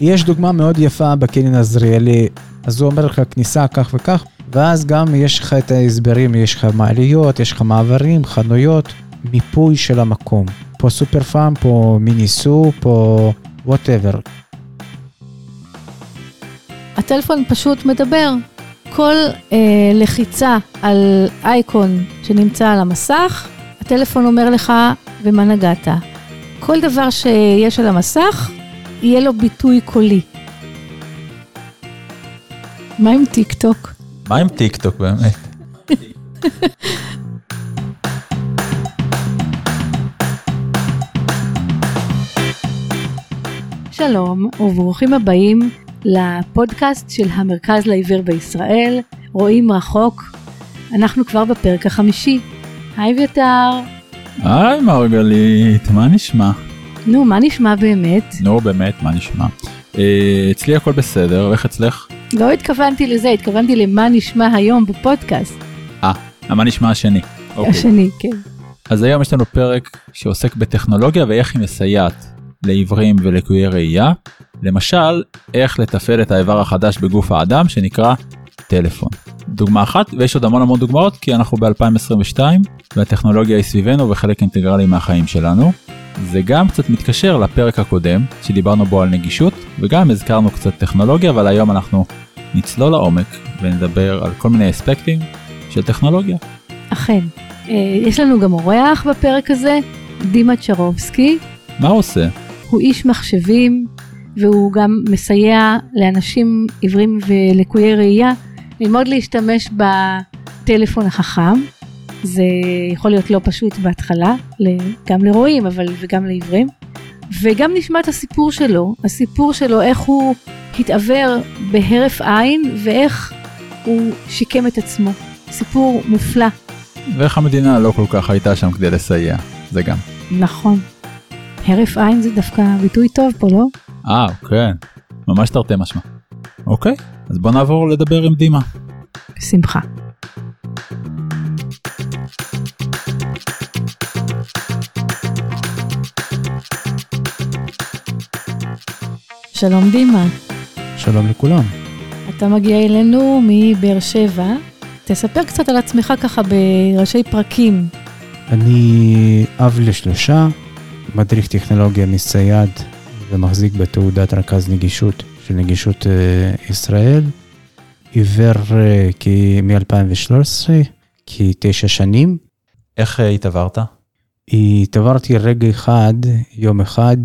יש דוגמה מאוד יפה בקניון עזריאלי, אז הוא אומר לך כניסה כך וכך, ואז גם יש לך את ההסברים, יש לך מעליות, יש לך מעברים, חנויות, מיפוי של המקום. פה סופר פארם, פה מיניסו, פה whatever. הטלפון פשוט מדבר. כל אה, לחיצה על אייקון שנמצא על המסך, הטלפון אומר לך במה נגעת. כל דבר שיש על המסך, יהיה לו ביטוי קולי. מה עם טיק טוק? מה עם טיק טוק באמת? שלום וברוכים הבאים לפודקאסט של המרכז לעיוור בישראל, רואים רחוק. אנחנו כבר בפרק החמישי. היי אביתר. היי מרגלית, מה נשמע? נו, מה נשמע באמת? נו באמת, מה נשמע? אה, אצלי הכל בסדר, איך אצלך? לא התכוונתי לזה, התכוונתי למה נשמע היום בפודקאסט. אה, מה נשמע השני? אוקיי. השני, כן. אז היום יש לנו פרק שעוסק בטכנולוגיה ואיך היא מסייעת לעיוורים ולקויי ראייה. למשל, איך לתפעל את האיבר החדש בגוף האדם שנקרא טלפון. דוגמה אחת, ויש עוד המון המון דוגמאות כי אנחנו ב-2022 והטכנולוגיה היא סביבנו וחלק אינטגרלי מהחיים שלנו. זה גם קצת מתקשר לפרק הקודם שדיברנו בו על נגישות וגם הזכרנו קצת טכנולוגיה אבל היום אנחנו נצלול לעומק ונדבר על כל מיני אספקטים של טכנולוגיה. אכן. אה, יש לנו גם אורח בפרק הזה, דימה צ'רובסקי. מה הוא עושה? הוא איש מחשבים והוא גם מסייע לאנשים עיוורים ולקויי ראייה ללמוד להשתמש בטלפון החכם. זה יכול להיות לא פשוט בהתחלה, גם לרואים אבל וגם לעיוורים. וגם נשמע את הסיפור שלו, הסיפור שלו איך הוא התעוור בהרף עין ואיך הוא שיקם את עצמו. סיפור מופלא. ואיך המדינה לא כל כך הייתה שם כדי לסייע, זה גם. נכון. הרף עין זה דווקא ביטוי טוב פה, לא? אה, כן. ממש תרתי משמע. אוקיי, אז בוא נעבור לדבר עם דימה. בשמחה. שלום דימה. שלום לכולם. אתה מגיע אלינו מבאר שבע. תספר קצת על עצמך ככה בראשי פרקים. אני אב לשלושה, מדריך טכנולוגיה מסייד ומחזיק בתעודת רכז נגישות של נגישות uh, ישראל. עיוור uh, מ-2013, כתשע שנים. איך uh, התעברת? התעברתי רגע אחד, יום אחד,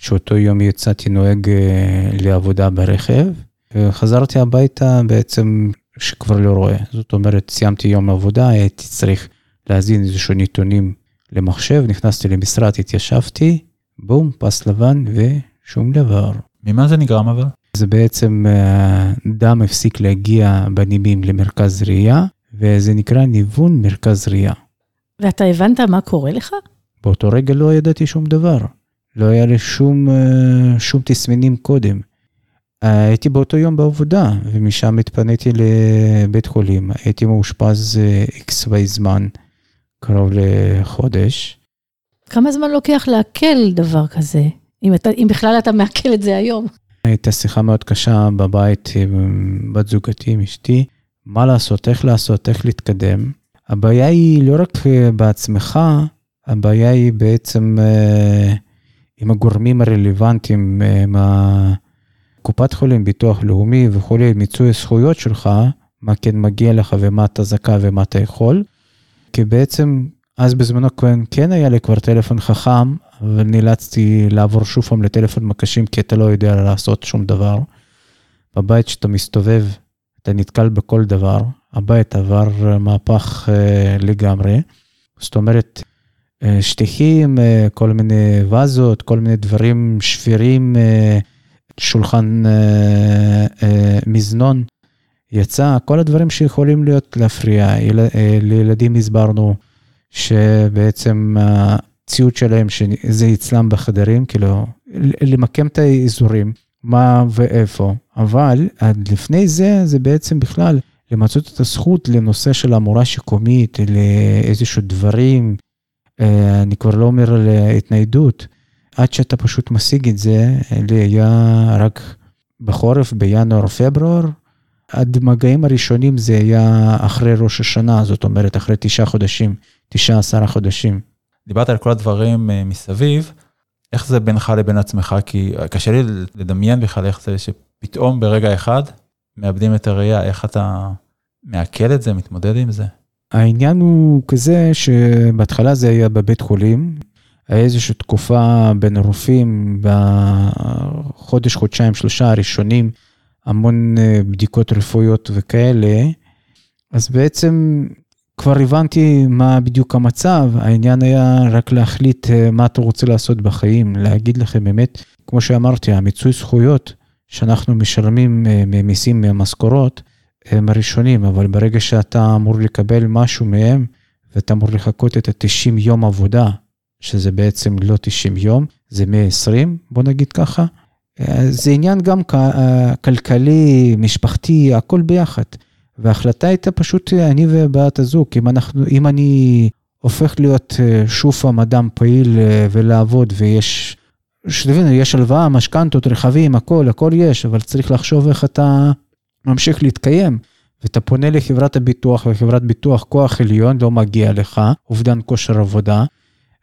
שאותו יום יצאתי נוהג uh, לעבודה ברכב, וחזרתי הביתה בעצם שכבר לא רואה. זאת אומרת, סיימתי יום עבודה, הייתי צריך להזין איזשהו נתונים למחשב, נכנסתי למשרד, התיישבתי, בום, פס לבן ושום דבר. ממה זה נגרם אבל? זה בעצם דם הפסיק להגיע בנימים למרכז ראייה, וזה נקרא ניוון מרכז ראייה. ואתה הבנת מה קורה לך? באותו רגע לא ידעתי שום דבר. לא היה לי שום, שום תסמינים קודם. הייתי באותו יום בעבודה, ומשם התפניתי לבית חולים. הייתי מאושפז איקס וואי זמן, קרוב לחודש. כמה זמן לוקח לעכל דבר כזה, אם, אתה, אם בכלל אתה מעכל את זה היום? הייתה שיחה מאוד קשה בבית עם בת זוגתי, עם אשתי, מה לעשות, איך לעשות, איך להתקדם. הבעיה היא לא רק בעצמך, הבעיה היא בעצם עם הגורמים הרלוונטיים, עם קופת חולים, ביטוח לאומי וכולי, מיצוי הזכויות שלך, מה כן מגיע לך ומה אתה זכאי ומה אתה יכול. כי בעצם אז בזמנו כן, כן היה לי כבר טלפון חכם, אבל נאלצתי לעבור שוב פעם לטלפון מקשים כי אתה לא יודע לעשות שום דבר. בבית שאתה מסתובב, אתה נתקל בכל דבר, הבית עבר מהפך אה, לגמרי. זאת אומרת, אה, שטיחים, אה, כל מיני וזות, כל מיני דברים שבירים, אה, שולחן אה, אה, מזנון יצא, כל הדברים שיכולים להיות להפריע. יל, אה, לילדים הסברנו שבעצם הציוד שלהם, שזה אצלם בחדרים, כאילו, למקם את האזורים, מה ואיפה. אבל עד לפני זה, זה בעצם בכלל למצות את הזכות לנושא של המורה שיקומית, לאיזשהו דברים, אני כבר לא אומר להתניידות. עד שאתה פשוט משיג את זה, לי היה רק בחורף, בינואר-פברואר. עד מגעים הראשונים זה היה אחרי ראש השנה, זאת אומרת, אחרי תשעה חודשים, תשעה עשרה חודשים. דיברת על כל הדברים מסביב, איך זה בינך לבין עצמך? כי קשה לי לדמיין בכלל איך זה שפתאום ברגע אחד מאבדים את הראייה, איך אתה מעכל את זה, מתמודד עם זה? העניין הוא כזה שבהתחלה זה היה בבית חולים, היה איזושהי תקופה בין הרופאים בחודש, חודשיים, שלושה הראשונים, המון אה, בדיקות רפואיות וכאלה, אז בעצם כבר הבנתי מה בדיוק המצב, העניין היה רק להחליט אה, מה אתה רוצה לעשות בחיים, להגיד לכם באמת, כמו שאמרתי, המיצוי זכויות שאנחנו משלמים אה, ממיסים מהמשכורות, הם הראשונים, אבל ברגע שאתה אמור לקבל משהו מהם, ואתה אמור לחכות את ה-90 יום עבודה, שזה בעצם לא 90 יום, זה 120, בוא נגיד ככה, זה עניין גם כלכלי, משפחתי, הכל ביחד. וההחלטה הייתה פשוט אני ובת הזוג, אם אנחנו, אם אני הופך להיות אה, שוב פעם אדם פעיל אה, ולעבוד ויש, שתבין, יש הלוואה, משכנתות, רכבים, הכל, הכל יש, אבל צריך לחשוב איך אתה ממשיך להתקיים. ואתה פונה לחברת הביטוח, וחברת ביטוח כוח עליון לא מגיע לך, אובדן כושר עבודה,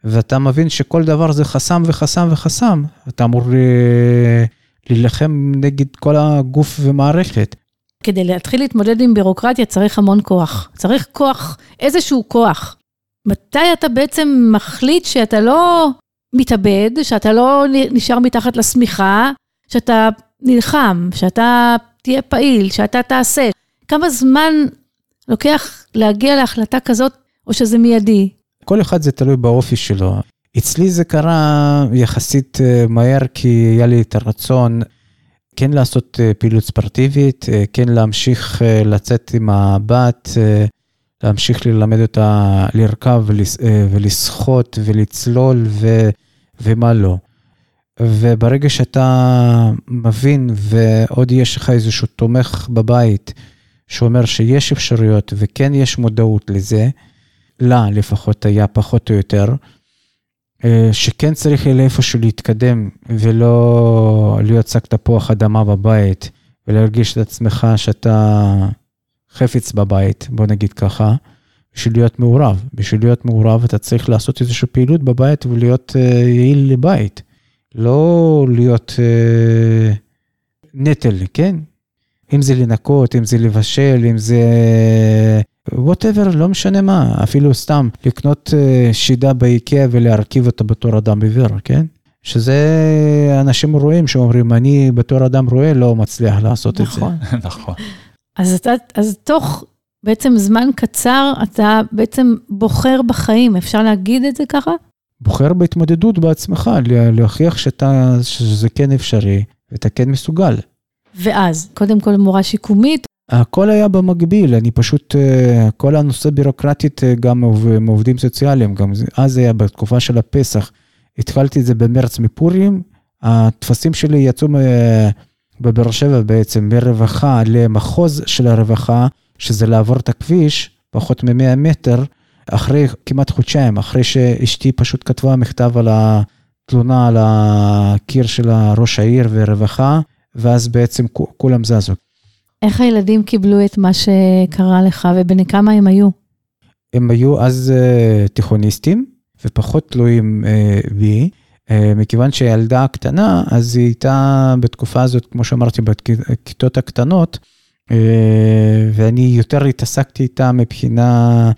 ואתה מבין שכל דבר זה חסם וחסם וחסם. אתה אמור אה, להילחם נגד כל הגוף ומערכת. כדי להתחיל להתמודד עם בירוקרטיה צריך המון כוח. צריך כוח, איזשהו כוח. מתי אתה בעצם מחליט שאתה לא מתאבד, שאתה לא נשאר מתחת לשמיכה, שאתה נלחם, שאתה תהיה פעיל, שאתה תעשה? כמה זמן לוקח להגיע להחלטה כזאת, או שזה מיידי? כל אחד זה תלוי באופי שלו. אצלי זה קרה יחסית אה, מהר, כי היה לי את הרצון כן לעשות אה, פעילות ספורטיבית, אה, כן להמשיך לצאת עם הבת, להמשיך ללמד אותה לרכב ולשחות ולצלול ו, ומה לא. וברגע שאתה מבין ועוד יש לך איזשהו תומך בבית שאומר שיש אפשרויות וכן יש מודעות לזה, לה לפחות היה פחות או יותר, אה, שכן צריך לאיפשהו להתקדם ולא להיות שק תפוח אדמה בבית ולהרגיש את עצמך שאתה חפץ בבית, בוא נגיד ככה, בשביל להיות מעורב. בשביל להיות מעורב אתה צריך לעשות איזושהי פעילות בבית ולהיות uh, יעיל לבית, לא להיות uh, נטל, כן? אם זה לנקות, אם זה לבשל, אם זה ווטאבר, לא משנה מה, אפילו סתם לקנות אה, שידה באיקאה ולהרכיב אותה בתור אדם עיוור, כן? שזה אנשים רואים שאומרים, אני בתור אדם רואה לא מצליח לעשות נכון. את זה. נכון. אז אתה, אז תוך בעצם זמן קצר, אתה בעצם בוחר בחיים, אפשר להגיד את זה ככה? בוחר בהתמודדות בעצמך, להוכיח שאתה, שזה כן אפשרי, ואתה כן מסוגל. ואז, קודם כל מורה שיקומית, הכל היה במקביל, אני פשוט, אה, כל הנושא בירוקרטית אה, גם מעובדים סוציאליים, גם אז היה בתקופה של הפסח. התחלתי את זה במרץ מפורים, הטפסים שלי יצאו בבאר שבע בעצם, מרווחה למחוז של הרווחה, שזה לעבור את הכביש, פחות מ-100 מטר, אחרי כמעט חודשיים, אחרי שאשתי פשוט כתבה מכתב על התלונה על הקיר של ראש העיר ורווחה, ואז בעצם כולם זזו. איך הילדים קיבלו את מה שקרה לך ובני כמה הם היו? הם היו אז uh, תיכוניסטים ופחות תלויים uh, בי. Uh, מכיוון שהילדה הקטנה, אז היא הייתה בתקופה הזאת, כמו שאמרתי, בכיתות הקטנות, uh, ואני יותר התעסקתי איתה מבחינה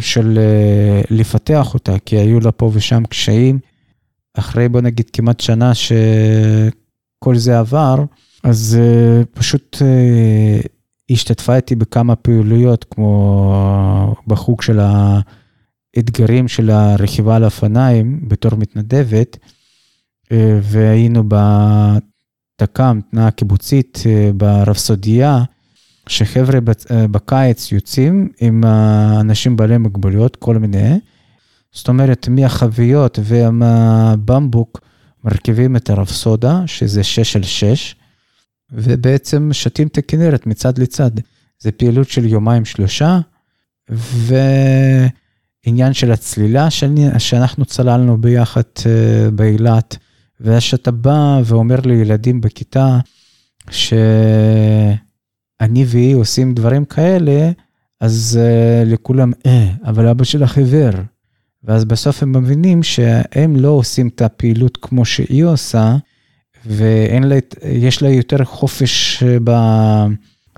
של uh, לפתח אותה, כי היו לה פה ושם קשיים. אחרי, בוא נגיד, כמעט שנה שכל זה עבר, אז uh, פשוט השתתפה איתי בכמה פעילויות, כמו בחוג של האתגרים של הרכיבה על אופניים בתור מתנדבת, והיינו בתק"ם, תנועה קיבוצית, ברפסודיה, שחבר'ה בקיץ יוצאים עם אנשים בעלי מוגבלויות, כל מיני. זאת אומרת, מהחביות ומהבמבוק מרכיבים את הרפסודה, שזה 6 על 6, ובעצם שתים את הכנרת מצד לצד. זה פעילות של יומיים שלושה, ועניין של הצלילה שאני, שאנחנו צללנו ביחד uh, באילת, ואז שאתה בא ואומר לילדים בכיתה, שאני והיא עושים דברים כאלה, אז uh, לכולם, אה, אבל אבא שלך עיוור. ואז בסוף הם מבינים שהם לא עושים את הפעילות כמו שהיא עושה, ויש לה יותר חופש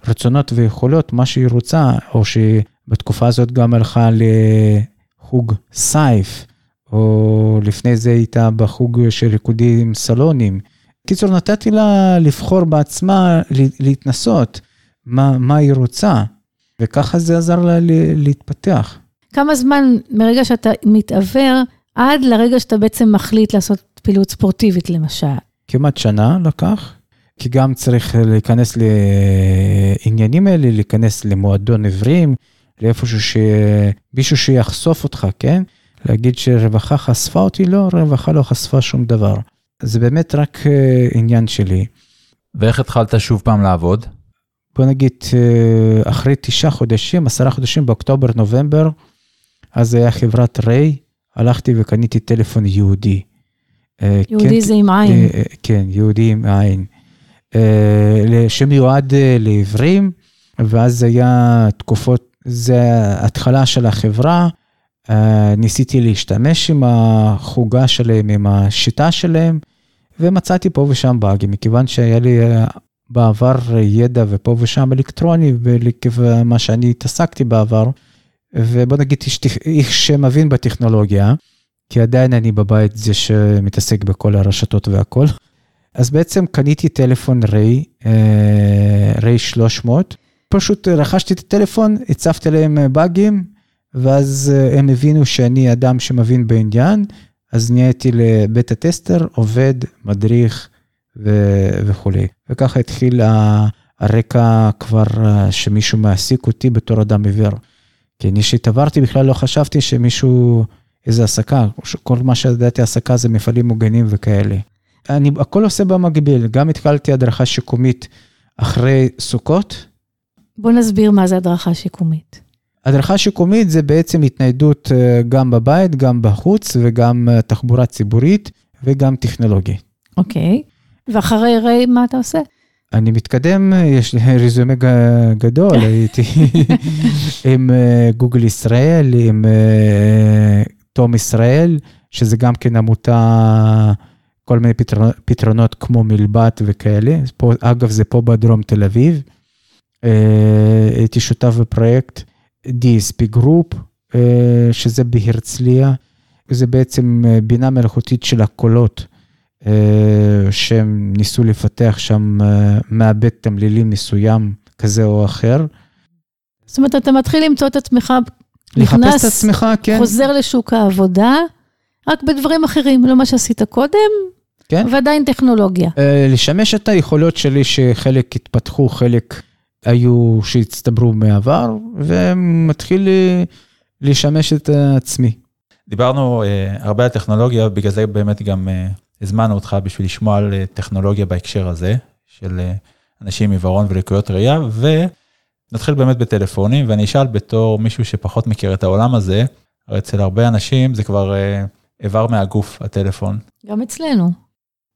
ברצונות ויכולות, מה שהיא רוצה, או שבתקופה הזאת גם הלכה לחוג סייף, או לפני זה הייתה בחוג של ריקודים סלונים. קיצור, נתתי לה לבחור בעצמה, להתנסות מה, מה היא רוצה, וככה זה עזר לה להתפתח. כמה זמן מרגע שאתה מתעוור, עד לרגע שאתה בעצם מחליט לעשות פעילות ספורטיבית למשל? כמעט שנה לקח, כי גם צריך להיכנס לעניינים האלה, להיכנס למועדון עיוורים, לאיפשהו שמישהו שיחשוף אותך, כן? להגיד שרווחה חשפה אותי, לא, רווחה לא חשפה שום דבר. זה באמת רק uh, עניין שלי. ואיך התחלת שוב פעם לעבוד? בוא נגיד, uh, אחרי תשעה חודשים, עשרה חודשים, באוקטובר, נובמבר, אז זה היה חברת ריי, הלכתי וקניתי טלפון יהודי. אה, יהודי כן, זה עם עין. כן, יהודי עם עין. שמיועד לעיוורים, ואז זה היה תקופות, זה התחלה של החברה. ניסיתי להשתמש עם החוגה שלהם, עם השיטה שלהם, ומצאתי פה ושם באגים, מכיוון שהיה לי אה, בעבר ידע ופה ושם אלקטרוני, מה שאני התעסקתי בעבר, ובוא נגיד איש שמבין בטכנולוגיה, כי עדיין אני בבית זה שמתעסק בכל הרשתות והכל. אז בעצם קניתי טלפון ריי, אה, ריי 300, פשוט רכשתי את הטלפון, הצפתי להם באגים, ואז הם הבינו שאני אדם שמבין בעניין, אז נהייתי לבית הטסטר, עובד, מדריך ו- וכולי. וככה התחיל הרקע כבר שמישהו מעסיק אותי בתור אדם עיוור. כי אני שהתעברתי בכלל לא חשבתי שמישהו, איזה העסקה, כל מה שידעתי העסקה זה מפעלים מוגנים וכאלה. אני הכל עושה במקביל, גם התחלתי הדרכה שיקומית אחרי סוכות. בוא נסביר מה זה הדרכה שיקומית. הדרכה שיקומית זה בעצם התניידות אה, גם בבית, גם בחוץ, וגם אה, תחבורה ציבורית, וגם טכנולוגי. אוקיי, okay. ואחרי ריי, מה אתה עושה? אני מתקדם, יש לי רזומה גדול, הייתי עם אה, גוגל ישראל, עם תום ישראל, שזה גם כן עמותה, כל מיני פתרונות, פתרונות כמו מלבט וכאלה. פה, אגב, זה פה בדרום תל אביב. הייתי שותף בפרויקט. DSP Group, אה, שזה בהרצליה, זה בעצם אה, בינה מלאכותית של הקולות, אה, שהם ניסו לפתח שם מעבד תמלילים מסוים כזה או אחר. זאת אומרת, אתה מתחיל למצוא את עצמך, לחפש את עצמך, כן. חוזר לשוק העבודה, רק בדברים אחרים, לא מה שעשית קודם, כן. ועדיין טכנולוגיה. לשמש את היכולות שלי שחלק התפתחו, חלק... היו שהצטברו מעבר, ומתחיל לשמש את עצמי. דיברנו uh, הרבה על טכנולוגיה, בגלל זה באמת גם uh, הזמנו אותך בשביל לשמוע על uh, טכנולוגיה בהקשר הזה, של uh, אנשים עם עיוורון ולקויות ראייה, ונתחיל באמת בטלפונים, ואני אשאל בתור מישהו שפחות מכיר את העולם הזה, הרי אצל הרבה אנשים זה כבר uh, איבר מהגוף, הטלפון. גם אצלנו.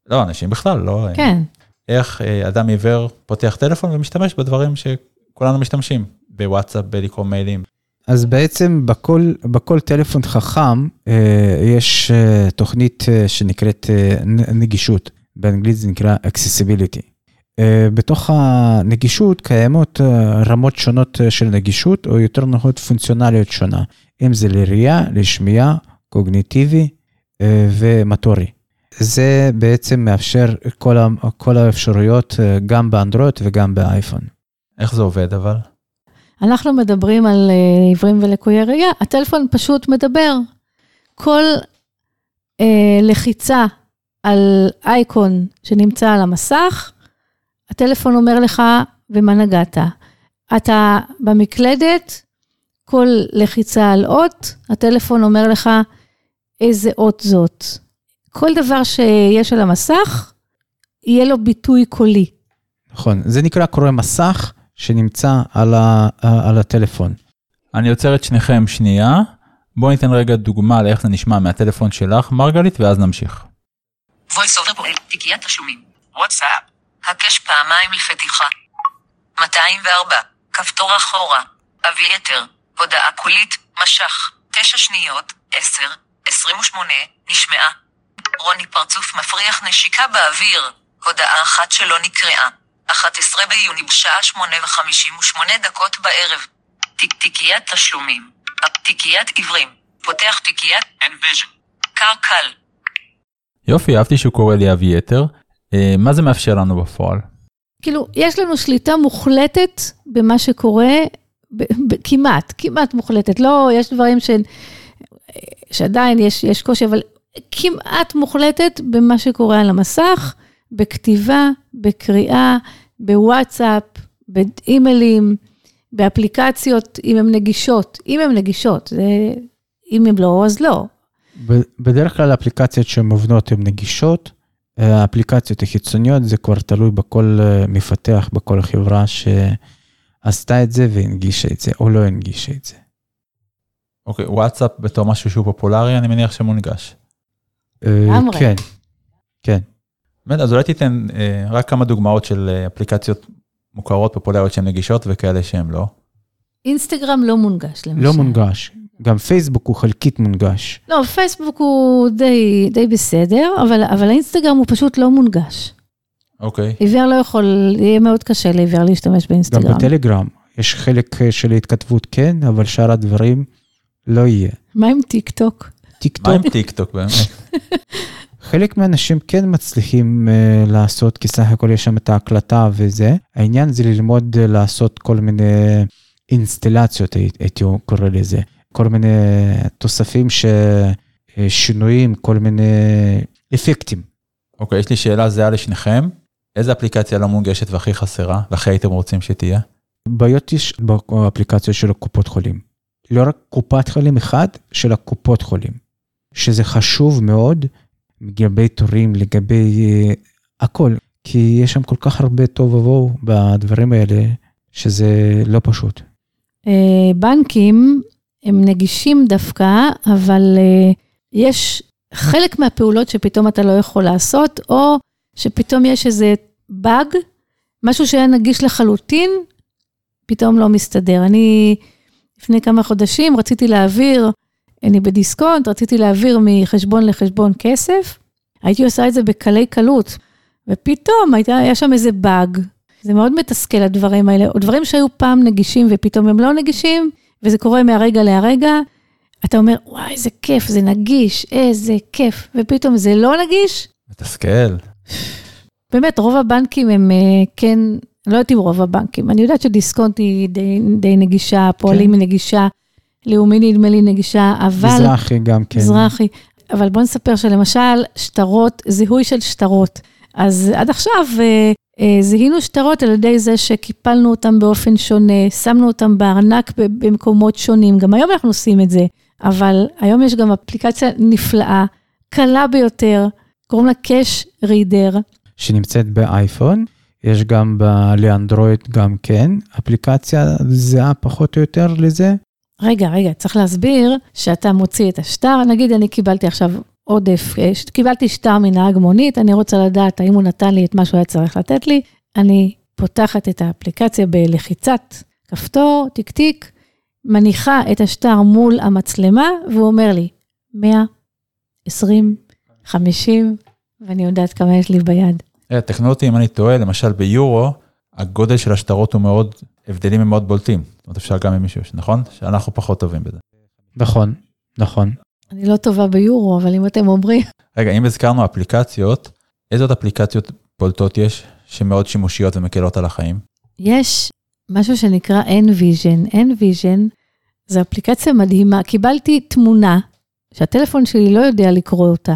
לא, אנשים בכלל, לא... כן. איך אה, אדם עיוור פותח טלפון ומשתמש בדברים שכולנו משתמשים, בוואטסאפ, בלקרוא מיילים. אז בעצם בכל, בכל טלפון חכם אה, יש אה, תוכנית שנקראת נגישות, באנגלית זה נקרא accessibility. בתוך הנגישות קיימות רמות שונות של נגישות, או יותר נכון פונקציונליות שונה, אם זה לראייה, לשמיעה, קוגניטיבי ומטורי. זה בעצם מאפשר כל, כל האפשרויות אה, גם באנדרואיד וגם באייפון. איך זה עובד אבל? אנחנו מדברים על אה, עיוורים ולקויי ראייה, הטלפון פשוט מדבר. כל אה, לחיצה על אייקון שנמצא על המסך, הטלפון אומר לך במה נגעת. אתה במקלדת, כל לחיצה על אות, הטלפון אומר לך איזה אות זאת. כל דבר שיש על המסך, יהיה לו ביטוי קולי. נכון, זה נקרא קורא מסך שנמצא על, ה, על הטלפון. אני עוצר את שניכם שנייה, בואו ניתן רגע דוגמה לאיך זה נשמע מהטלפון שלך, מרגלית, ואז נמשיך. voice over פועל, תיקיית תשלומים, וואטסאפ, הקש פעמיים לפתיחה. 204. כפתור אחורה. הודעה קולית. משך. 9 שניות. 10. 28. נשמעה. רוני פרצוף מפריח נשיקה באוויר. הודעה אחת שלא נקראה. 11 ביוני בשעה 8 ו-58 דקות בערב. תיק תיקיית תשלומים. תיקיית עיוורים. פותח תיקיית Envision. קר קל. יופי, אהבתי שהוא קורא לי אביתר. אה, מה זה מאפשר לנו בפועל? כאילו, יש לנו שליטה מוחלטת במה שקורה, ב, ב, כמעט, כמעט מוחלטת. לא, יש דברים ש, שעדיין יש, יש קושי, אבל כמעט מוחלטת במה שקורה על המסך, בכתיבה, בקריאה, בוואטסאפ, באימיילים, באפליקציות, אם הן נגישות, אם הן נגישות, זה, אם הן לא, אז לא. בדרך כלל אפליקציות שמובנות הן נגישות, האפליקציות החיצוניות זה כבר תלוי בכל אה, מפתח, בכל חברה שעשתה את זה והנגישה את זה או לא הנגישה את זה. אוקיי, וואטסאפ בתור משהו שהוא פופולרי, אני מניח שמונגש. אה, לגמרי. כן, כן. באמת, אז אולי תיתן אה, רק כמה דוגמאות של אה, אפליקציות מוכרות, פופולריות שהן נגישות וכאלה שהן לא. אינסטגרם לא מונגש, למשל. לא מונגש. גם פייסבוק הוא חלקית מונגש. לא, פייסבוק הוא די, די בסדר, אבל, אבל האינסטגרם הוא פשוט לא מונגש. אוקיי. עיוור לא יכול, יהיה מאוד קשה לעיוור להשתמש גם באינסטגרם. בטלגרם יש חלק אה, של ההתכתבות כן, אבל שאר הדברים לא יהיה. מה עם טיק טוק? טיק מה עם טוק, טיק טוק באמת? חלק מהאנשים כן מצליחים אה, לעשות, כי סך הכל יש שם את ההקלטה וזה. העניין זה ללמוד אה, לעשות כל מיני אינסטלציות, הי- הייתי קורא לזה. כל מיני תוספים ששינויים, כל מיני אפקטים. אוקיי, יש לי שאלה זהה לשניכם. איזה אפליקציה לא מונגשת והכי חסרה, והכי הייתם רוצים שתהיה? בעיות יש באפליקציות של הקופות חולים. לא רק קופת חולים אחד, של הקופות חולים. שזה חשוב מאוד לגבי תורים, לגבי uh, הכל. כי יש שם כל כך הרבה טוב ובוהו בדברים האלה, שזה לא פשוט. אה, בנקים הם נגישים דווקא, אבל אה, יש חלק מהפעולות שפתאום אתה לא יכול לעשות, או שפתאום יש איזה באג, משהו שהיה נגיש לחלוטין, פתאום לא מסתדר. אני לפני כמה חודשים רציתי להעביר, אני בדיסקונט, רציתי להעביר מחשבון לחשבון כסף, הייתי עושה את זה בקלי קלות, ופתאום הייתה, היה שם איזה באג. זה מאוד מתסכל הדברים האלה, או דברים שהיו פעם נגישים ופתאום הם לא נגישים, וזה קורה מהרגע להרגע. אתה אומר, וואי, איזה כיף, זה נגיש, איזה כיף, ופתאום זה לא נגיש. מתסכל. באמת, רוב הבנקים הם אה, כן, לא יודעת אם רוב הבנקים, אני יודעת שדיסקונט היא די, די נגישה, פועלים היא נגישה, לאומי נדמה לי נגישה, אבל... מזרחי גם כן. מזרחי. אבל בוא נספר שלמשל, שטרות, זיהוי של שטרות. אז עד עכשיו אה, אה, זיהינו שטרות על ידי זה שקיפלנו אותם באופן שונה, שמנו אותם בארנק במקומות שונים, גם היום אנחנו עושים את זה, אבל היום יש גם אפליקציה נפלאה, קלה ביותר, קוראים לה קאש רידר. שנמצאת באייפון, יש גם ב- לאנדרואיד גם כן, אפליקציה זהה פחות או יותר לזה. רגע, רגע, צריך להסביר שאתה מוציא את השטר, נגיד אני קיבלתי עכשיו עודף, אה, קיבלתי שטר מנהג מונית, אני רוצה לדעת האם הוא נתן לי את מה שהוא היה צריך לתת לי, אני פותחת את האפליקציה בלחיצת כפתור, טיק טיק, מניחה את השטר מול המצלמה, והוא אומר לי, 100, 20, 50, ואני יודעת כמה יש לי ביד. אה, תקנו אותי אם אני טועה, למשל ביורו, הגודל של השטרות הוא מאוד, הבדלים הם מאוד בולטים. זאת אומרת, אפשר גם עם מישהו, נכון? שאנחנו פחות טובים בזה. נכון, נכון. אני לא טובה ביורו, אבל אם אתם אומרים, רגע, אם הזכרנו אפליקציות, איזה עוד אפליקציות בולטות יש שמאוד שימושיות ומקלות על החיים? יש משהו שנקרא Envision. Envision זו אפליקציה מדהימה. קיבלתי תמונה שהטלפון שלי לא יודע לקרוא אותה.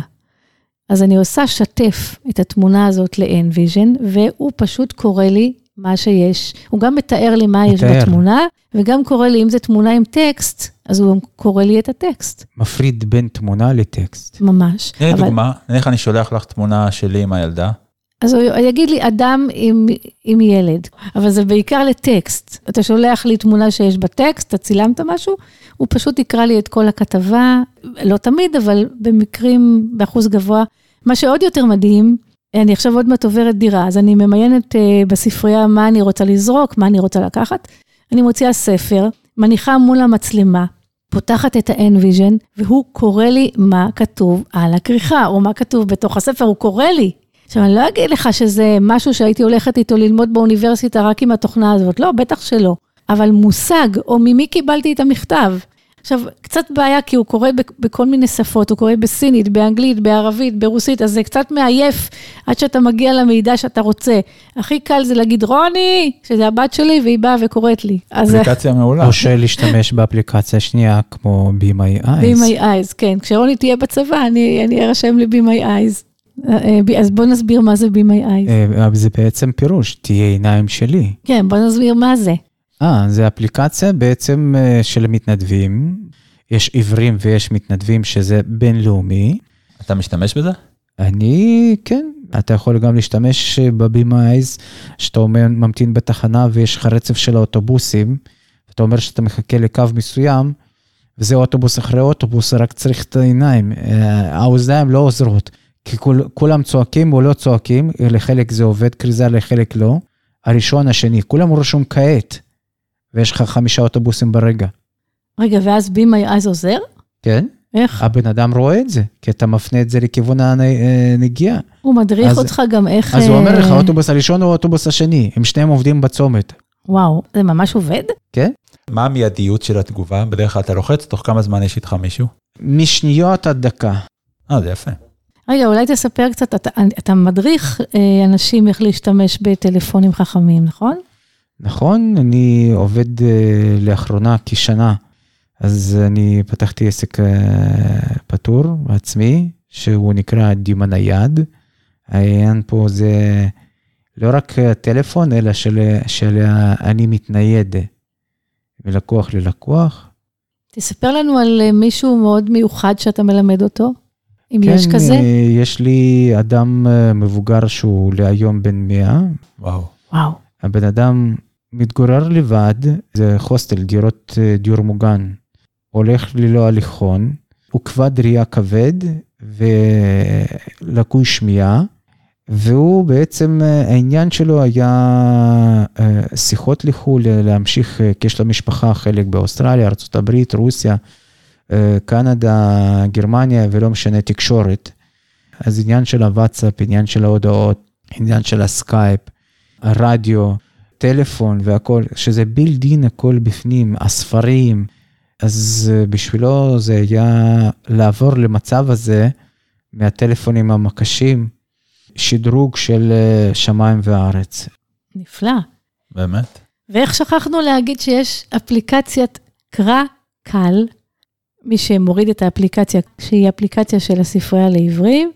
אז אני עושה שתף את התמונה הזאת ל-Envision, והוא פשוט קורא לי מה שיש. הוא גם מתאר לי מה יש מתאר. בתמונה, וגם קורא לי, אם זו תמונה עם טקסט, אז הוא גם קורא לי את הטקסט, מפריד בין תמונה לטקסט. ממש. תני לי אבל- דוגמה, נניח אני שולח לך תמונה שלי עם הילדה, אז הוא יגיד לי אדם עם, עם ילד, אבל זה בעיקר לטקסט. אתה שולח לי תמונה שיש בה טקסט, אתה צילמת משהו, הוא פשוט יקרא לי את כל הכתבה, לא תמיד, אבל במקרים, באחוז גבוה. מה שעוד יותר מדהים, אני עכשיו עוד מעט עוברת דירה, אז אני ממיינת אה, בספרייה מה אני רוצה לזרוק, מה אני רוצה לקחת. אני מוציאה ספר, מניחה מול המצלמה, פותחת את ה-Envision, והוא קורא לי מה כתוב על הכריכה, או מה כתוב בתוך הספר, הוא קורא לי. עכשיו, אני לא אגיד לך שזה משהו שהייתי הולכת איתו ללמוד באוניברסיטה רק עם התוכנה הזאת, לא, בטח שלא. אבל מושג, או ממי קיבלתי את המכתב. עכשיו, קצת בעיה, כי הוא קורא בכל מיני שפות, הוא קורא בסינית, באנגלית, בערבית, ברוסית, אז זה קצת מעייף עד שאתה מגיע למידע שאתה רוצה. הכי קל זה להגיד, רוני, שזה הבת שלי, והיא באה וקוראת לי. אפליקציה מעולה. או להשתמש באפליקציה שנייה, כמו Be My Eyes. Be My Eyes, כן. כשרוני תהיה בצבא, אני ארשם לי Be My Eyes. אז בוא נסביר מה זה Be My Eyes. זה בעצם פירוש, תהיה עיניים שלי. כן, בוא נסביר מה זה. אה, זה אפליקציה בעצם של מתנדבים. יש עיוורים ויש מתנדבים שזה בינלאומי. אתה משתמש בזה? אני, כן. אתה יכול גם להשתמש בבימה אייז, שאתה אומר, ממתין בתחנה ויש לך רצף של האוטובוסים, אתה אומר שאתה מחכה לקו מסוים, וזה אוטובוס אחרי אוטובוס, רק צריך את העיניים. האוזניים לא עוזרות, כי כול, כולם צועקים או לא צועקים, לחלק זה עובד כריזה, לחלק לא. הראשון, השני, כולם רשום כעת. ויש לך חמישה אוטובוסים ברגע. רגע, ואז בי מי אז עוזר? כן. איך? הבן אדם רואה את זה, כי אתה מפנה את זה לכיוון הנגיעה. הוא מדריך אז, אותך גם איך... אז הוא אומר לך, אה, האוטובוס הראשון או האוטובוס השני, הם שניהם עובדים בצומת. וואו, זה ממש עובד? כן. מה המיידיות של התגובה? בדרך כלל אתה לוחץ, תוך כמה זמן יש איתך מישהו? משניות עד דקה. אה, זה יפה. רגע, אולי תספר קצת, אתה, אתה מדריך אה, אנשים איך להשתמש בטלפונים חכמים, נכון? נכון, אני עובד אה, לאחרונה כשנה, אז אני פתחתי עסק אה, פטור עצמי, שהוא נקרא דימה נייד. העניין פה זה לא רק הטלפון, אלא של, של אני מתנייד מלקוח ללקוח. תספר לנו על מישהו מאוד מיוחד שאתה מלמד אותו, אם כן, יש כזה. כן, יש לי אדם מבוגר שהוא להיום בן 100. וואו. וואו. הבן אדם מתגורר לבד, זה הוסטל, דירות אה, דיור מוגן. הולך ללא הליכון, הוא כבד ראייה כבד ולקוי שמיעה, והוא בעצם, אה, העניין שלו היה אה, שיחות לחו"ל, להמשיך, יש למשפחה חלק באוסטרליה, ארה"ב, רוסיה, קנדה, גרמניה, ולא משנה, תקשורת. אז עניין של הוואטסאפ, עניין של ההודעות, עניין של הסקייפ, הרדיו. טלפון והכל, שזה built-in הכל בפנים, הספרים, אז אה, בשבילו זה היה לעבור למצב הזה מהטלפונים המקשים, שדרוג של אה, שמיים וארץ. נפלא. באמת? ואיך שכחנו להגיד שיש אפליקציית קרא קל, מי שמוריד את האפליקציה, שהיא אפליקציה של הספרייה לעברים,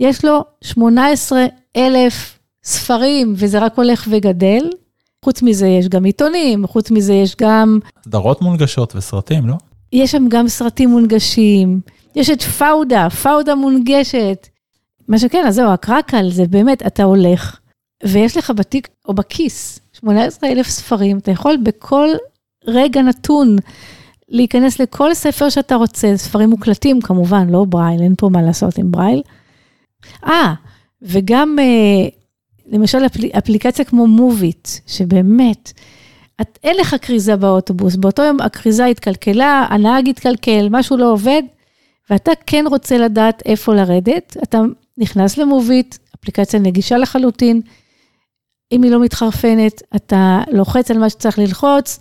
יש לו 18 אלף ספרים, וזה רק הולך וגדל. חוץ מזה יש גם עיתונים, חוץ מזה יש גם... סדרות מונגשות וסרטים, לא? יש שם גם סרטים מונגשים, יש את פאודה, פאודה מונגשת. מה שכן, אז זהו, הקרקל זה באמת, אתה הולך, ויש לך בתיק או בכיס 18 אלף ספרים, אתה יכול בכל רגע נתון להיכנס לכל ספר שאתה רוצה, ספרים מוקלטים כמובן, לא ברייל, אין פה מה לעשות עם ברייל. אה, וגם אה, למשל אפל, אפליקציה כמו מוביט, שבאמת, את, אין לך כריזה באוטובוס, באותו יום הכריזה התקלקלה, הנהג התקלקל, משהו לא עובד, ואתה כן רוצה לדעת איפה לרדת, אתה נכנס למוביט, אפליקציה נגישה לחלוטין, אם היא לא מתחרפנת, אתה לוחץ על מה שצריך ללחוץ,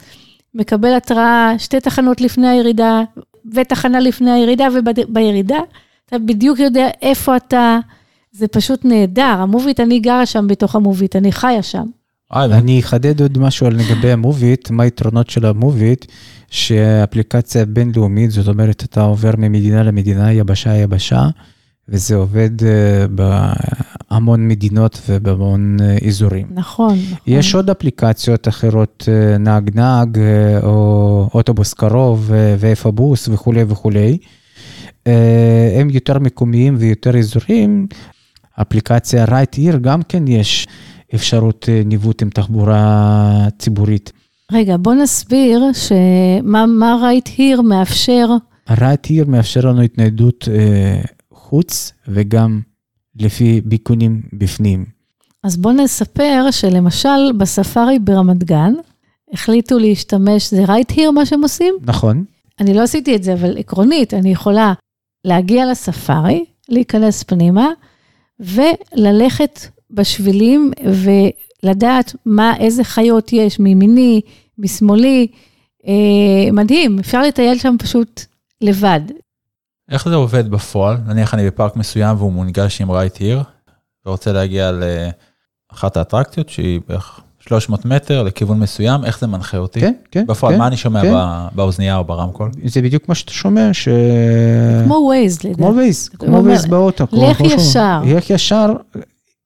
מקבל התראה שתי תחנות לפני הירידה, ותחנה לפני הירידה, ובירידה, אתה בדיוק יודע איפה אתה, זה פשוט נהדר, המוביט, אני גרה שם בתוך המוביט, אני חיה שם. אני אחדד עוד משהו על לגבי המוביט, מה היתרונות של המוביט, שאפליקציה בינלאומית, זאת אומרת, אתה עובר ממדינה למדינה, יבשה יבשה, וזה עובד אה, בהמון מדינות ובהמון אה, אזורים. נכון, נכון. יש עוד אפליקציות אחרות, אה, נהג נהג, או אוטובוס קרוב, ואיפה בוס וכולי וכולי. הם יותר מקומיים ויותר אזוריים, אפליקציה Right Here גם כן יש אפשרות אה, ניווט עם תחבורה ציבורית. רגע, בוא נסביר שמה Right Here מאפשר. ה-Right Here מאפשר לנו התניידות אה, חוץ וגם לפי ביכונים בפנים. אז בואו נספר שלמשל בספארי ברמת גן, החליטו להשתמש, זה right here מה שהם עושים? נכון, אני לא עשיתי את זה, אבל עקרונית, אני יכולה להגיע לספארי, להיכנס פנימה, וללכת בשבילים ולדעת מה, איזה חיות יש מימיני, משמאלי. אה, מדהים, אפשר לטייל שם פשוט לבד. איך זה עובד בפועל? נניח אני בפארק מסוים והוא מונגש עם right here, ורוצה להגיע לאחת האטרקציות שהיא בערך 300 מטר לכיוון מסוים, איך זה מנחה אותי? כן, כן. בפועל, כן, מה אני שומע כן. ב- באוזנייה או ברמקול? זה בדיוק מה שאתה שומע, ש... כמו ווייז, לדעתי. כמו וייז, כמו וייז באוטו. לך ישר. לך ישר,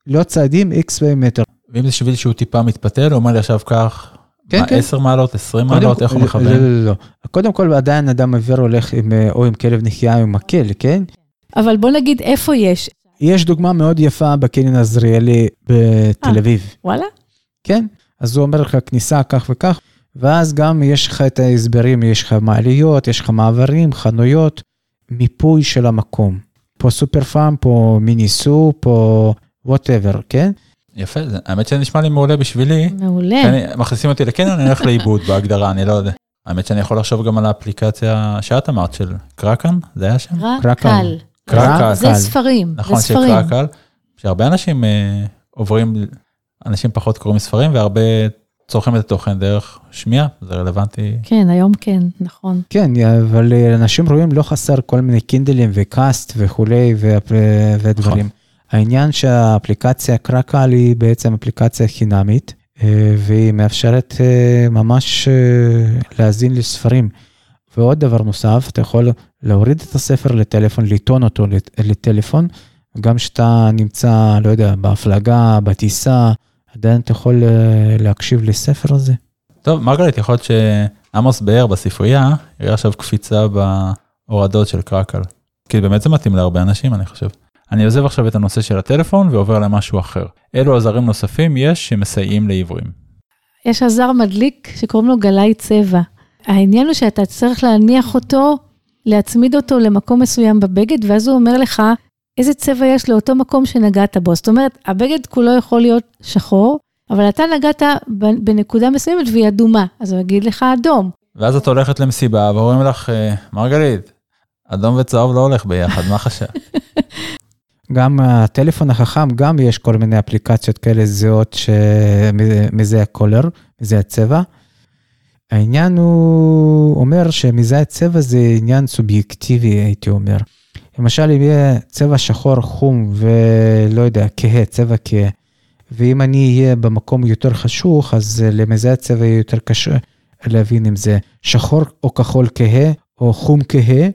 לא צעדים, איקס מטר. ואם זה שביל שהוא טיפה מתפתל, הוא אומר לי עכשיו כך, כן, מה, כן. 10 מעלות, 20 קודם מעלות, כל- איך הוא לא, מכוון? לא, לא, לא. קודם כל, עדיין אדם עיוור הולך עם, אה, או עם כלב נחייה או עם מקל, כן? אבל בוא נגיד איפה יש, יש דוגמה מאוד יפה בקניון עזריאלי בתל אה. אביב, וואלה? כן? אז הוא אומר לך כניסה כך וכך, ואז גם יש לך את ההסברים, יש לך מעליות, יש לך מעברים, חנויות, מיפוי של המקום. פה סופר פארם, פה מיניסו, פה whatever, כן? יפה, זה- האמת שזה נשמע לי מעולה בשבילי. מעולה. אני- מכניסים אותי לקניון, אני הולך לאיבוד בהגדרה, אני לא יודע. האמת שאני יכול לחשוב גם על האפליקציה שאת אמרת של קרקן, זה היה שם? קרקל. קרקל. זה ספרים, נכון, זה של ספרים. קרקל, שהרבה אנשים אה, עוברים, אנשים פחות קוראים ספרים והרבה צורכים את התוכן דרך שמיעה, זה רלוונטי. כן, היום כן, נכון. כן, אבל אנשים רואים לא חסר כל מיני קינדלים וקאסט וכולי והפ- ודברים. העניין שהאפליקציה קרקל היא בעצם אפליקציה חינמית, אה, והיא מאפשרת אה, ממש אה, להאזין לספרים. ועוד דבר נוסף, אתה יכול להוריד את הספר לטלפון, לטעון אותו לט- לטלפון, גם כשאתה נמצא, לא יודע, בהפלגה, בטיסה, עדיין אתה יכול אה, להקשיב לספר הזה. טוב, מרגלית, יכול להיות שעמוס באר בספרייה, יראה עכשיו קפיצה בהורדות של קרקל. כי באמת זה מתאים להרבה אנשים, אני חושב. אני עוזב עכשיו את הנושא של הטלפון ועובר למשהו אחר. אילו עזרים נוספים יש שמסייעים לעיוורים. יש עזר מדליק שקוראים לו גלאי צבע. העניין הוא שאתה צריך להניח אותו, להצמיד אותו למקום מסוים בבגד, ואז הוא אומר לך איזה צבע יש לאותו מקום שנגעת בו. זאת אומרת, הבגד כולו יכול להיות שחור, אבל אתה נגעת בנקודה מסוימת והיא אדומה, אז הוא יגיד לך אדום. ואז את הולכת למסיבה ואומרים לך, "אה, מרגלית, אדום וצהוב לא הולך ביחד, מה חשב? גם הטלפון החכם, גם יש כל מיני אפליקציות כאלה זהות שמזהה קולר, מזהה צבע. העניין הוא אומר שמזהה צבע זה עניין סובייקטיבי, הייתי אומר. למשל, אם יהיה צבע שחור חום ולא יודע, כהה, צבע כהה, ואם אני אהיה במקום יותר חשוך, אז למזהה צבע יהיה יותר קשה להבין אם זה שחור או כחול כהה, או חום כהה.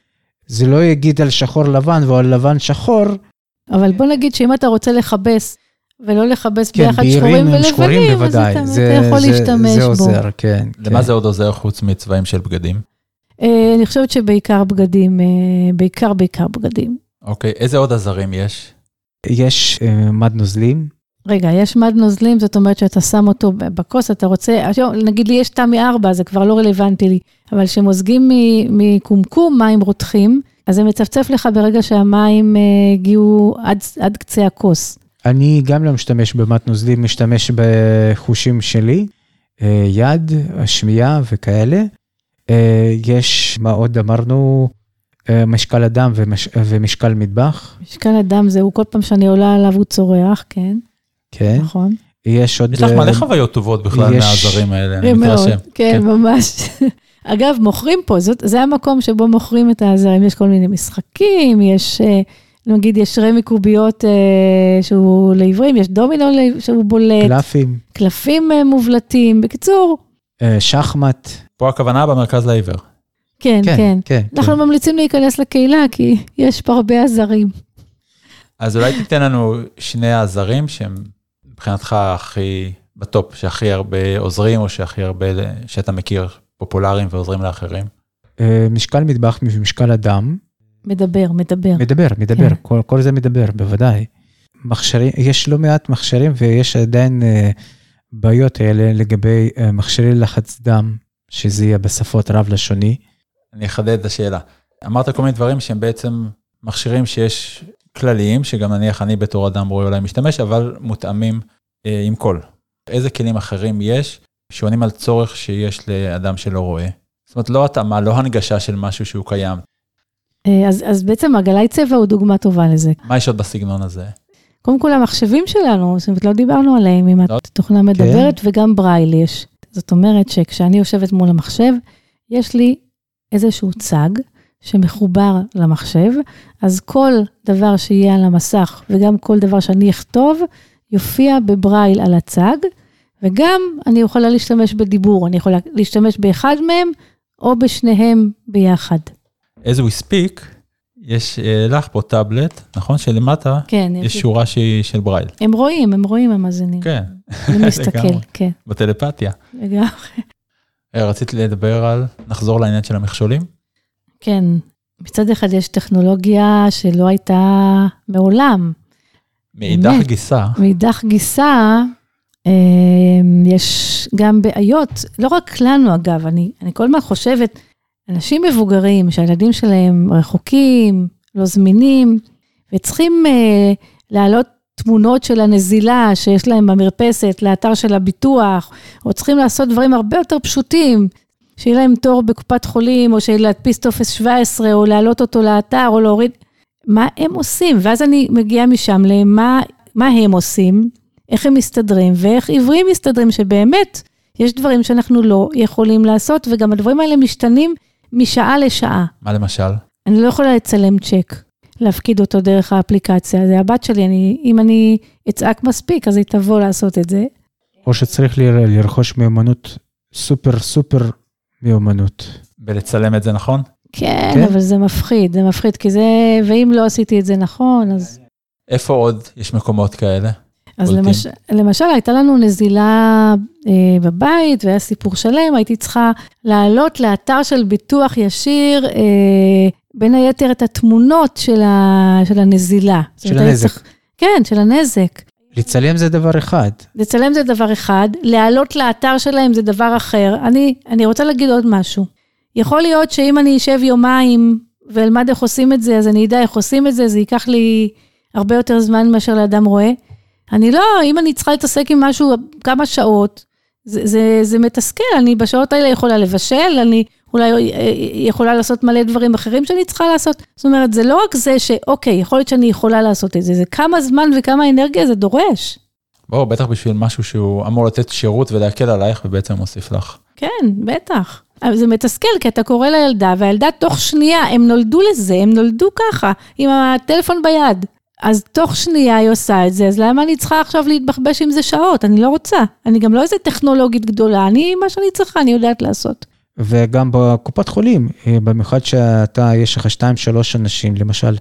זה לא יגיד על שחור לבן ועל לבן שחור, אבל בוא נגיד שאם אתה רוצה לכבס, ולא לכבס כן, ביחד שחורים עם שחורים ולבנים, אז בוודאי, אתה, זה, אתה יכול זה, להשתמש זה בו. עוזר, כן. למה כן. זה עוד עוזר חוץ מצבעים של בגדים? אה, אני חושבת שבעיקר בגדים, אה, בעיקר בעיקר בגדים. אוקיי, איזה עוד עזרים יש? יש אה, מד נוזלים, רגע, יש מד נוזלים, זאת אומרת שאתה שם אותו בכוס, אתה רוצה, נגיד לי יש תמי 4, זה כבר לא רלוונטי לי, אבל כשמוזגים מ- מקומקום מים רותחים, אז זה מצפצף לך ברגע שהמים הגיעו עד, עד קצה הכוס. אני גם לא משתמש במד נוזלים, משתמש בחושים שלי, יד, שמיעה וכאלה. אה, יש, מה עוד אמרנו? אה, משקל אדם ומש, ומשקל מטבח, משקל הדם זהו, כל פעם שאני עולה עליו הוא צורח, כן, כן. נכון. יש עוד... יש לך אה, מלא חוויות טובות בכלל יש- מהעזרים האלה, אני מאוד, מתרשם. כן, ממש. אגב, מוכרים פה, זאת, זה המקום שבו מוכרים את העזרים, יש כל מיני משחקים, יש, נגיד, יש רמי קוביות שהוא לעיוורים, יש דומינו שהוא בולט, קלפים, קלפים מובלטים, בקיצור, שחמט. פה הכוונה במרכז לעיוור. כן, כן. כן, כן. אנחנו ממליצים להיכנס לקהילה, כי יש פה הרבה עזרים. אז אולי תיתן לנו שני העזרים שהם מבחינתך הכי בטופ, שהכי הרבה עוזרים, או שהכי הרבה שאתה מכיר פופולריים ועוזרים לאחרים. אה, משקל מטבח ומשקל אדם. מדבר, מדבר. מדבר, מדבר, כן. כל, כל זה מדבר, בוודאי. מכשירים, יש לא מעט מכשירים ויש עדיין אה, בעיות האלה לגבי אה, מכשירי לחץ דם, שזה יהיה בשפות רב-לשוני. אני אחדד את השאלה. אמרת כל מיני דברים שהם בעצם מכשירים שיש כלליים, שגם נניח אני בתור אדם רואה אולי משתמש, אבל מותאמים אה, עם קול. איזה כלים אחרים יש שעונים על צורך שיש לאדם שלא רואה? זאת אומרת, לא התאמה, לא הנגשה של משהו שהוא קיים. אה, אז, אז בעצם הגלאי צבע הוא דוגמה טובה לזה. מה יש עוד בסגנון הזה? קודם כל המחשבים שלנו, זאת אומרת, לא דיברנו עליהם, אם לא. התוכנה מדברת, וגם ברייל יש. זאת אומרת שכשאני יושבת מול המחשב, יש לי איזשהו צג שמחובר למחשב, אז כל דבר שיהיה על המסך וגם כל דבר שאני אכתוב, יופיע בברייל על הצג, וגם אני יכולה להשתמש בדיבור, אני יכולה להשתמש באחד מהם או בשניהם ביחד. as we speak, יש אה, לך פה טאבלט, נכון? שלמטה כן, יש שורה שהיא של ברייל. הם רואים, הם רואים המאזינים. כן, אני מסתכל. כן, בטלפתיה. לגמרי. אה, רצית לדבר על, נחזור לעניין של המכשולים? כן, מצד אחד יש טכנולוגיה שלא הייתה מעולם. מאידך. גיסה, מאידך גיסה, אה, יש גם בעיות, לא רק לנו אגב, אני, אני כל הזמן חושבת, אנשים מבוגרים שהילדים שלהם רחוקים, לא זמינים, וצריכים אה, להעלות תמונות של הנזילה שיש להם במרפסת לאתר של הביטוח, או צריכים לעשות דברים הרבה יותר פשוטים, שיהיה להם תור בקופת חולים, או להדפיס טופס 17, או להעלות אותו לאתר, או להוריד, מה הם עושים? ואז אני מגיעה משם למה מה הם עושים, איך הם מסתדרים, ואיך עיוורים מסתדרים, שבאמת יש דברים שאנחנו לא יכולים לעשות, וגם הדברים האלה משתנים משעה לשעה. מה למשל? אני לא יכולה לצלם צ'ק, להפקיד אותו דרך האפליקציה, זה הבת שלי, אני, אם אני אצעק מספיק, אז היא תבוא לעשות את זה. או שצריך ל- לרכוש מיומנות סופר סופר מיומנות. בלצלם את זה נכון? כן, כן. אבל זה מפחיד, זה מפחיד, כי זה, ואם לא עשיתי את זה נכון, אז... איפה עוד יש מקומות כאלה? אז. למש... למשל, הייתה לנו נזילה אה, בבית, והיה סיפור שלם, הייתי צריכה לעלות לאתר של ביטוח ישיר, אה, בין היתר את התמונות של, ה... של הנזילה. של הנזק. צריך- כן, של הנזק. לצלם זה דבר אחד. לצלם זה דבר אחד, לעלות לאתר שלהם זה דבר אחר. אני, אני רוצה להגיד עוד משהו. יכול להיות שאם אני אשב יומיים ואלמד איך עושים את זה, אז אני אדע איך עושים את זה, זה ייקח לי הרבה יותר זמן מאשר לאדם רואה. אני לא, אם אני צריכה להתעסק עם משהו כמה שעות, זה, זה, זה מתסכל, אני בשעות האלה יכולה לבשל, אני אולי אה, יכולה לעשות מלא דברים אחרים שאני צריכה לעשות. זאת אומרת, זה לא רק זה שאוקיי, יכול להיות שאני יכולה לעשות את זה, זה כמה זמן וכמה אנרגיה זה דורש. בואו, בטח בשביל משהו שהוא אמור לתת שירות ולהקל עלייך ובעצם מוסיף לך. כן, בטח. אבל זה מתסכל, כי אתה קורא לילדה, והילדה תוך שנייה, הם נולדו לזה, הם נולדו ככה, עם הטלפון ביד. אז תוך שנייה היא עושה את זה, אז למה אני צריכה עכשיו להתבחבש עם זה שעות? אני לא רוצה. אני גם לא איזה טכנולוגית גדולה, אני, מה שאני צריכה, אני יודעת לעשות. וגם בקופת חולים, אה, במיוחד שאתה, יש לך שתיים, שלוש אנשים, למשל,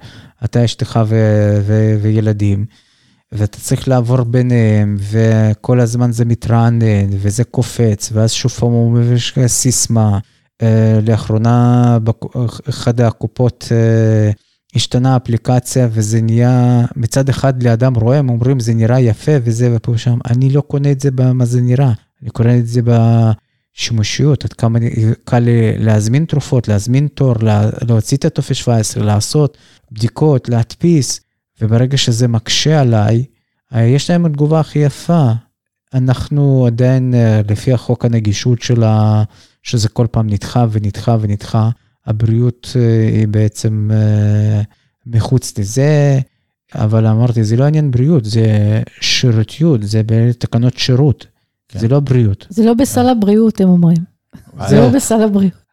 אתה, אשתך ו- ו- וילדים, ואתה צריך לעבור ביניהם, וכל הזמן זה מתרענן, וזה קופץ, ואז שוב פעם הוא מביא סיסמה. אה, לאחרונה, באחד הקופות אה, השתנה האפליקציה, וזה נהיה, מצד אחד לאדם רואה, הם אומרים, זה נראה יפה וזה ופה ושם. אני לא קונה את זה במה זה נראה, אני קונה את זה ב... שימושיות, עד כמה קל לי להזמין תרופות, להזמין תור, לה- להוציא את הטופס 17, לעשות בדיקות, להדפיס, וברגע שזה מקשה עליי, אה, יש להם תגובה הכי יפה. אנחנו עדיין, אה, לפי החוק הנגישות של ה... שזה כל פעם נדחה ונדחה ונדחה, הבריאות אה, היא בעצם אה, מחוץ לזה, אבל אמרתי, זה לא עניין בריאות, זה שירותיות, זה בתקנות שירות, כן. זה לא בריאות. זה לא בסל הבריאות, הם אומרים. זה לא בסל הבריאות.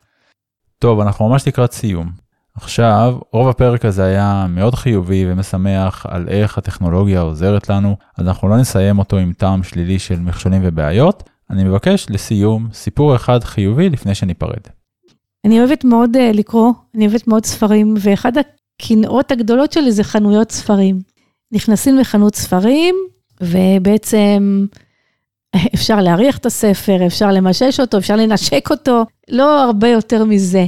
טוב, אנחנו ממש לקראת סיום. עכשיו, רוב הפרק הזה היה מאוד חיובי ומשמח על איך הטכנולוגיה עוזרת לנו, אז אנחנו לא נסיים אותו עם טעם שלילי של מכשולים ובעיות. אני מבקש לסיום סיפור אחד חיובי לפני שניפרד. אני אוהבת מאוד uh, לקרוא, אני אוהבת מאוד ספרים, ואחד הקנאות הגדולות שלי זה חנויות ספרים. נכנסים לחנות ספרים, ובעצם אפשר להריח את הספר, אפשר למשש אותו, אפשר לנשק אותו, לא הרבה יותר מזה.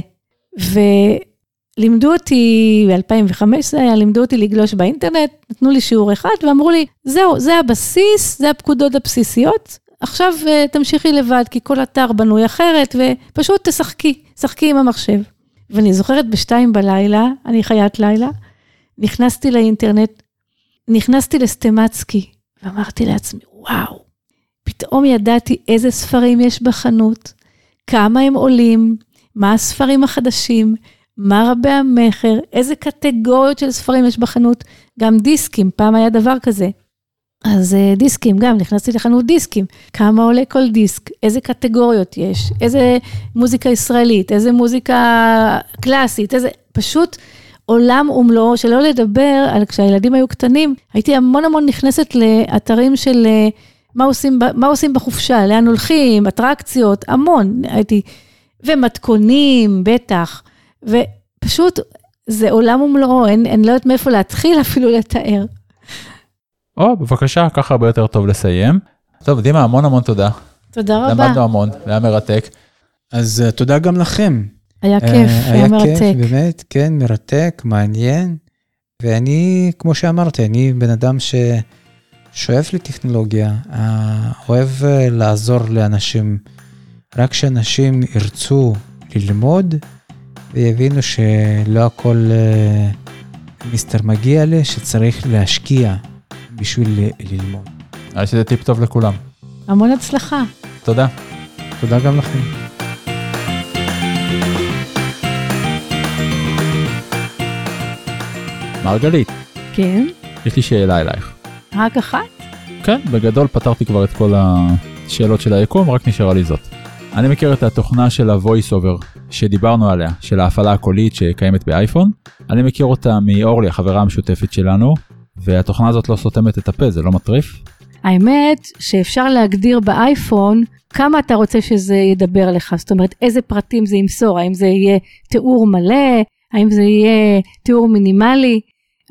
ולימדו אותי, ב-2005 זה היה, לימדו אותי לגלוש באינטרנט, נתנו לי שיעור אחד ואמרו לי, זהו, זה הבסיס, זה הפקודות הבסיסיות, עכשיו אה, תמשיכי לבד, כי כל אתר בנוי אחרת, ופשוט תשחקי, שחקי עם המחשב. ואני זוכרת בשתיים בלילה, אני חיית לילה, נכנסתי לאינטרנט, נכנסתי לסטמצקי, ואמרתי לעצמי, וואו, פתאום ידעתי איזה ספרים יש בחנות, כמה הם עולים, מה הספרים החדשים, מה רבי המכר, איזה קטגוריות של ספרים יש בחנות, גם דיסקים, פעם היה דבר כזה. אז אה, דיסקים, גם נכנסתי לחנות דיסקים, כמה עולה כל דיסק, איזה קטגוריות יש, איזה מוזיקה ישראלית, איזה מוזיקה קלאסית, איזה, פשוט עולם ומלואו, שלא לדבר על כשהילדים היו קטנים, הייתי המון המון נכנסת לאתרים של אה, מה עושים, מה עושים בחופשה, לאן הולכים, אטרקציות, המון, הייתי, ומתכונים, בטח, ופשוט זה עולם ומלואו, אני לא יודעת מאיפה להתחיל אפילו לתאר. או, בבקשה, ככה הרבה יותר טוב לסיים. טוב, דימה, המון המון תודה. תודה רבה. למדנו המון, היה מרתק. אז uh, תודה גם לכם. היה כיף, אה, היה מרתק. היה כיף, באמת, כן, מרתק, מעניין. ואני, כמו שאמרתי, אני בן אדם ששואף לטכנולוגיה, אה, אוהב אה, לעזור לאנשים. רק שאנשים ירצו ללמוד ויבינו שלא הכל אה, מיסטר מגיע לי, שצריך להשקיע בשביל ל- ללמוד. נראה לי שזה טיפ טוב לכולם. המון הצלחה. תודה. תודה גם לכם. מרגלית, כן, יש לי שאלה אלייך. רק אחת? כן, בגדול פתרתי כבר את כל השאלות של היקום, רק נשארה לי זאת. אני מכיר את התוכנה של ה-voice over שדיברנו עליה, של ההפעלה הקולית שקיימת באייפון. אני מכיר אותה מאורלי, החברה המשותפת שלנו, והתוכנה הזאת לא סותמת את הפה, זה לא מטריף? האמת שאפשר להגדיר באייפון כמה אתה רוצה שזה ידבר לך, זאת אומרת איזה פרטים זה ימסור, האם זה יהיה תיאור מלא, האם זה יהיה תיאור מינימלי,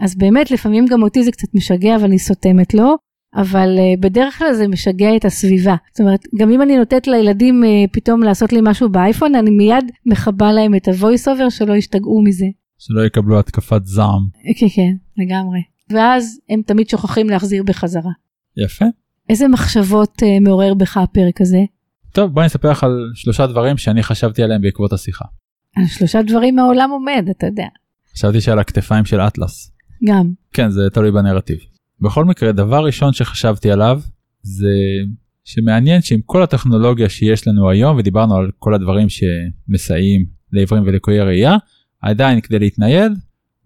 אז באמת לפעמים גם אותי זה קצת משגע ואני סותמת לו, אבל uh, בדרך כלל זה משגע את הסביבה. זאת אומרת, גם אם אני נותנת לילדים uh, פתאום לעשות לי משהו באייפון, אני מיד מכבה להם את ה-voice over שלא ישתגעו מזה. שלא יקבלו התקפת זעם. כן, כן, לגמרי. ואז הם תמיד שוכחים להחזיר בחזרה. יפה. איזה מחשבות uh, מעורר בך הפרק הזה? טוב, בואי נספר לך על שלושה דברים שאני חשבתי עליהם בעקבות השיחה. על שלושה דברים מהעולם עומד, אתה יודע. חשבתי שעל הכתפיים של אטלס. גם. כן, זה תלוי בנרטיב. בכל מקרה, דבר ראשון שחשבתי עליו, זה שמעניין שעם כל הטכנולוגיה שיש לנו היום, ודיברנו על כל הדברים שמסייעים לעיוורים ולקויי ראייה, עדיין כדי להתנייד,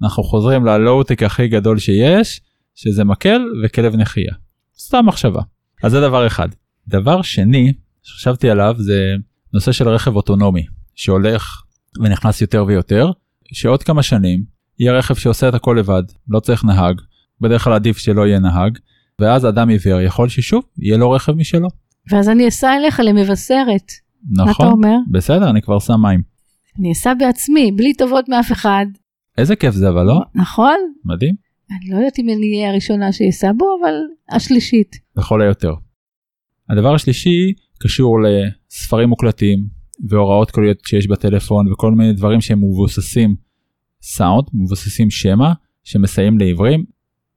אנחנו חוזרים ללואו-טק הכי גדול שיש, שזה מקל וכלב נחייה. סתם מחשבה. אז זה דבר אחד. דבר שני שחשבתי עליו זה נושא של רכב אוטונומי, שהולך ונכנס יותר ויותר, שעוד כמה שנים יהיה רכב שעושה את הכל לבד, לא צריך נהג, בדרך כלל עדיף שלא יהיה נהג, ואז אדם עיוור יכול ששוב יהיה לו רכב משלו. ואז אני אסע אליך למבשרת. נכון, מה אתה אומר? בסדר, אני כבר שם מים. אני אסע בעצמי, בלי טובות מאף אחד. איזה כיף זה אבל לא? נכון? מדהים. אני לא יודעת אם אני אהיה הראשונה שאסע בו, אבל השלישית. לכל היותר. הדבר השלישי קשור לספרים מוקלטים והוראות קוליות שיש בטלפון וכל מיני דברים שהם מבוססים סאונד, מבוססים שמע, שמסייעים לעיוורים,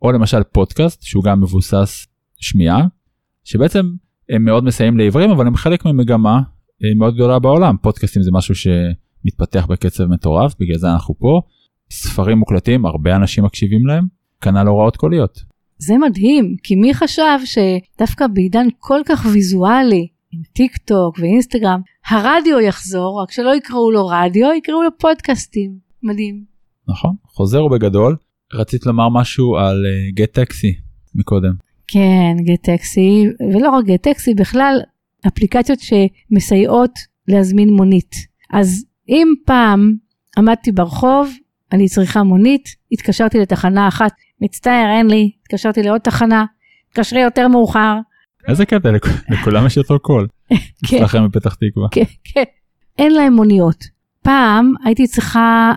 או למשל פודקאסט שהוא גם מבוסס שמיעה, שבעצם הם מאוד מסייעים לעיוורים אבל הם חלק ממגמה אה, מאוד גדולה בעולם. פודקאסטים זה משהו שמתפתח בקצב מטורף, בגלל זה אנחנו פה. ספרים מוקלטים, הרבה אנשים מקשיבים להם, כנ"ל הוראות קוליות. זה מדהים, כי מי חשב שדווקא בעידן כל כך ויזואלי, עם טיק טוק ואינסטגרם, הרדיו יחזור, רק שלא יקראו לו רדיו, יקראו לו פודקאסטים. מדהים. נכון, חוזר ובגדול. רצית לומר משהו על גט uh, טקסי מקודם. כן, גט טקסי, ולא רק גט טקסי, בכלל אפליקציות שמסייעות להזמין מונית. אז אם פעם עמדתי ברחוב, אני צריכה מונית, התקשרתי לתחנה אחת, מצטער, אין לי, התקשרתי לעוד תחנה, תקשרי יותר מאוחר. איזה קטע, לכ- לכולם יש אותו קול. כן, אצלכם בפתח תקווה. כן, כן. אין להם מוניות. פעם הייתי צריכה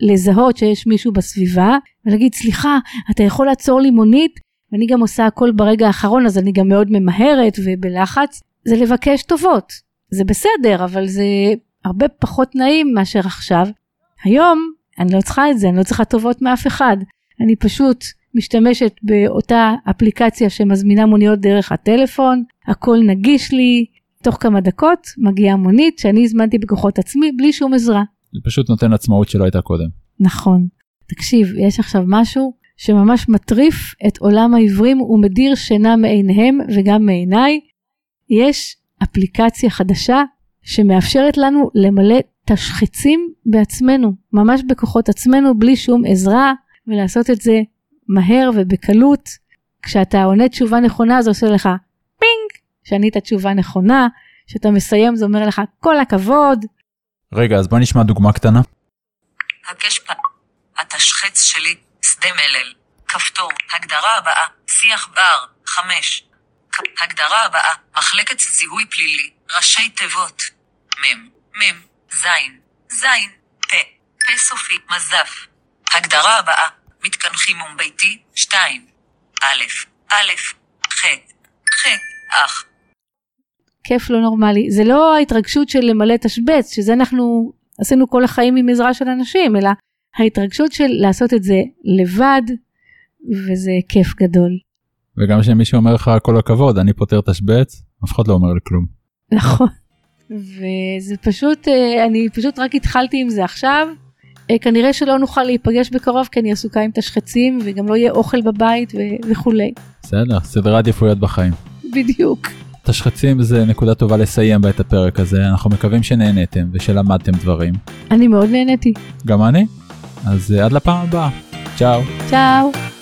לזהות שיש מישהו בסביבה ולהגיד סליחה אתה יכול לעצור לי מונית ואני גם עושה הכל ברגע האחרון אז אני גם מאוד ממהרת ובלחץ זה לבקש טובות זה בסדר אבל זה הרבה פחות נעים מאשר עכשיו היום אני לא צריכה את זה אני לא צריכה טובות מאף אחד אני פשוט משתמשת באותה אפליקציה שמזמינה מוניות דרך הטלפון הכל נגיש לי תוך כמה דקות מגיעה מונית שאני הזמנתי בכוחות עצמי בלי שום עזרה. זה פשוט נותן עצמאות שלא הייתה קודם. נכון. תקשיב, יש עכשיו משהו שממש מטריף את עולם העיוורים ומדיר שינה מעיניהם וגם מעיניי. יש אפליקציה חדשה שמאפשרת לנו למלא תשחצים בעצמנו, ממש בכוחות עצמנו, בלי שום עזרה, ולעשות את זה מהר ובקלות. כשאתה עונה תשובה נכונה זה עושה לך פינג, שענית תשובה נכונה, כשאתה מסיים זה אומר לך כל הכבוד. רגע, אז בוא נשמע דוגמה קטנה. הקש פ... התשחץ שלי, שדה מלל. כפתור, הגדרה הבאה, שיח בר, 5. הגדרה הבאה, מחלקת זיהוי פלילי, ראשי תיבות. מ', מ', ז', ז', פ', פ' סופי, מזף. הגדרה הבאה, מתקנחים ביתי, 2. א', א', ח', ח', אח. כיף לא נורמלי. זה לא ההתרגשות של למלא תשבץ, שזה אנחנו עשינו כל החיים עם עזרה של אנשים, אלא ההתרגשות של לעשות את זה לבד, וזה כיף גדול. וגם כשמישהו אומר לך כל הכבוד, אני פותר תשבץ, אף אחד לא אומר לי כלום. נכון. וזה פשוט, אה, אני פשוט רק התחלתי עם זה עכשיו. אה, כנראה שלא נוכל להיפגש בקרוב כי אני עסוקה עם תשחצים וגם לא יהיה אוכל בבית ו- וכולי. בסדר, סדרי עדיפויות בחיים. בדיוק. תשחצים זה נקודה טובה לסיים בה את הפרק הזה, אנחנו מקווים שנהנתם ושלמדתם דברים. אני מאוד נהניתי. גם אני. אז אה, עד לפעם הבאה. צ'או. צ'או.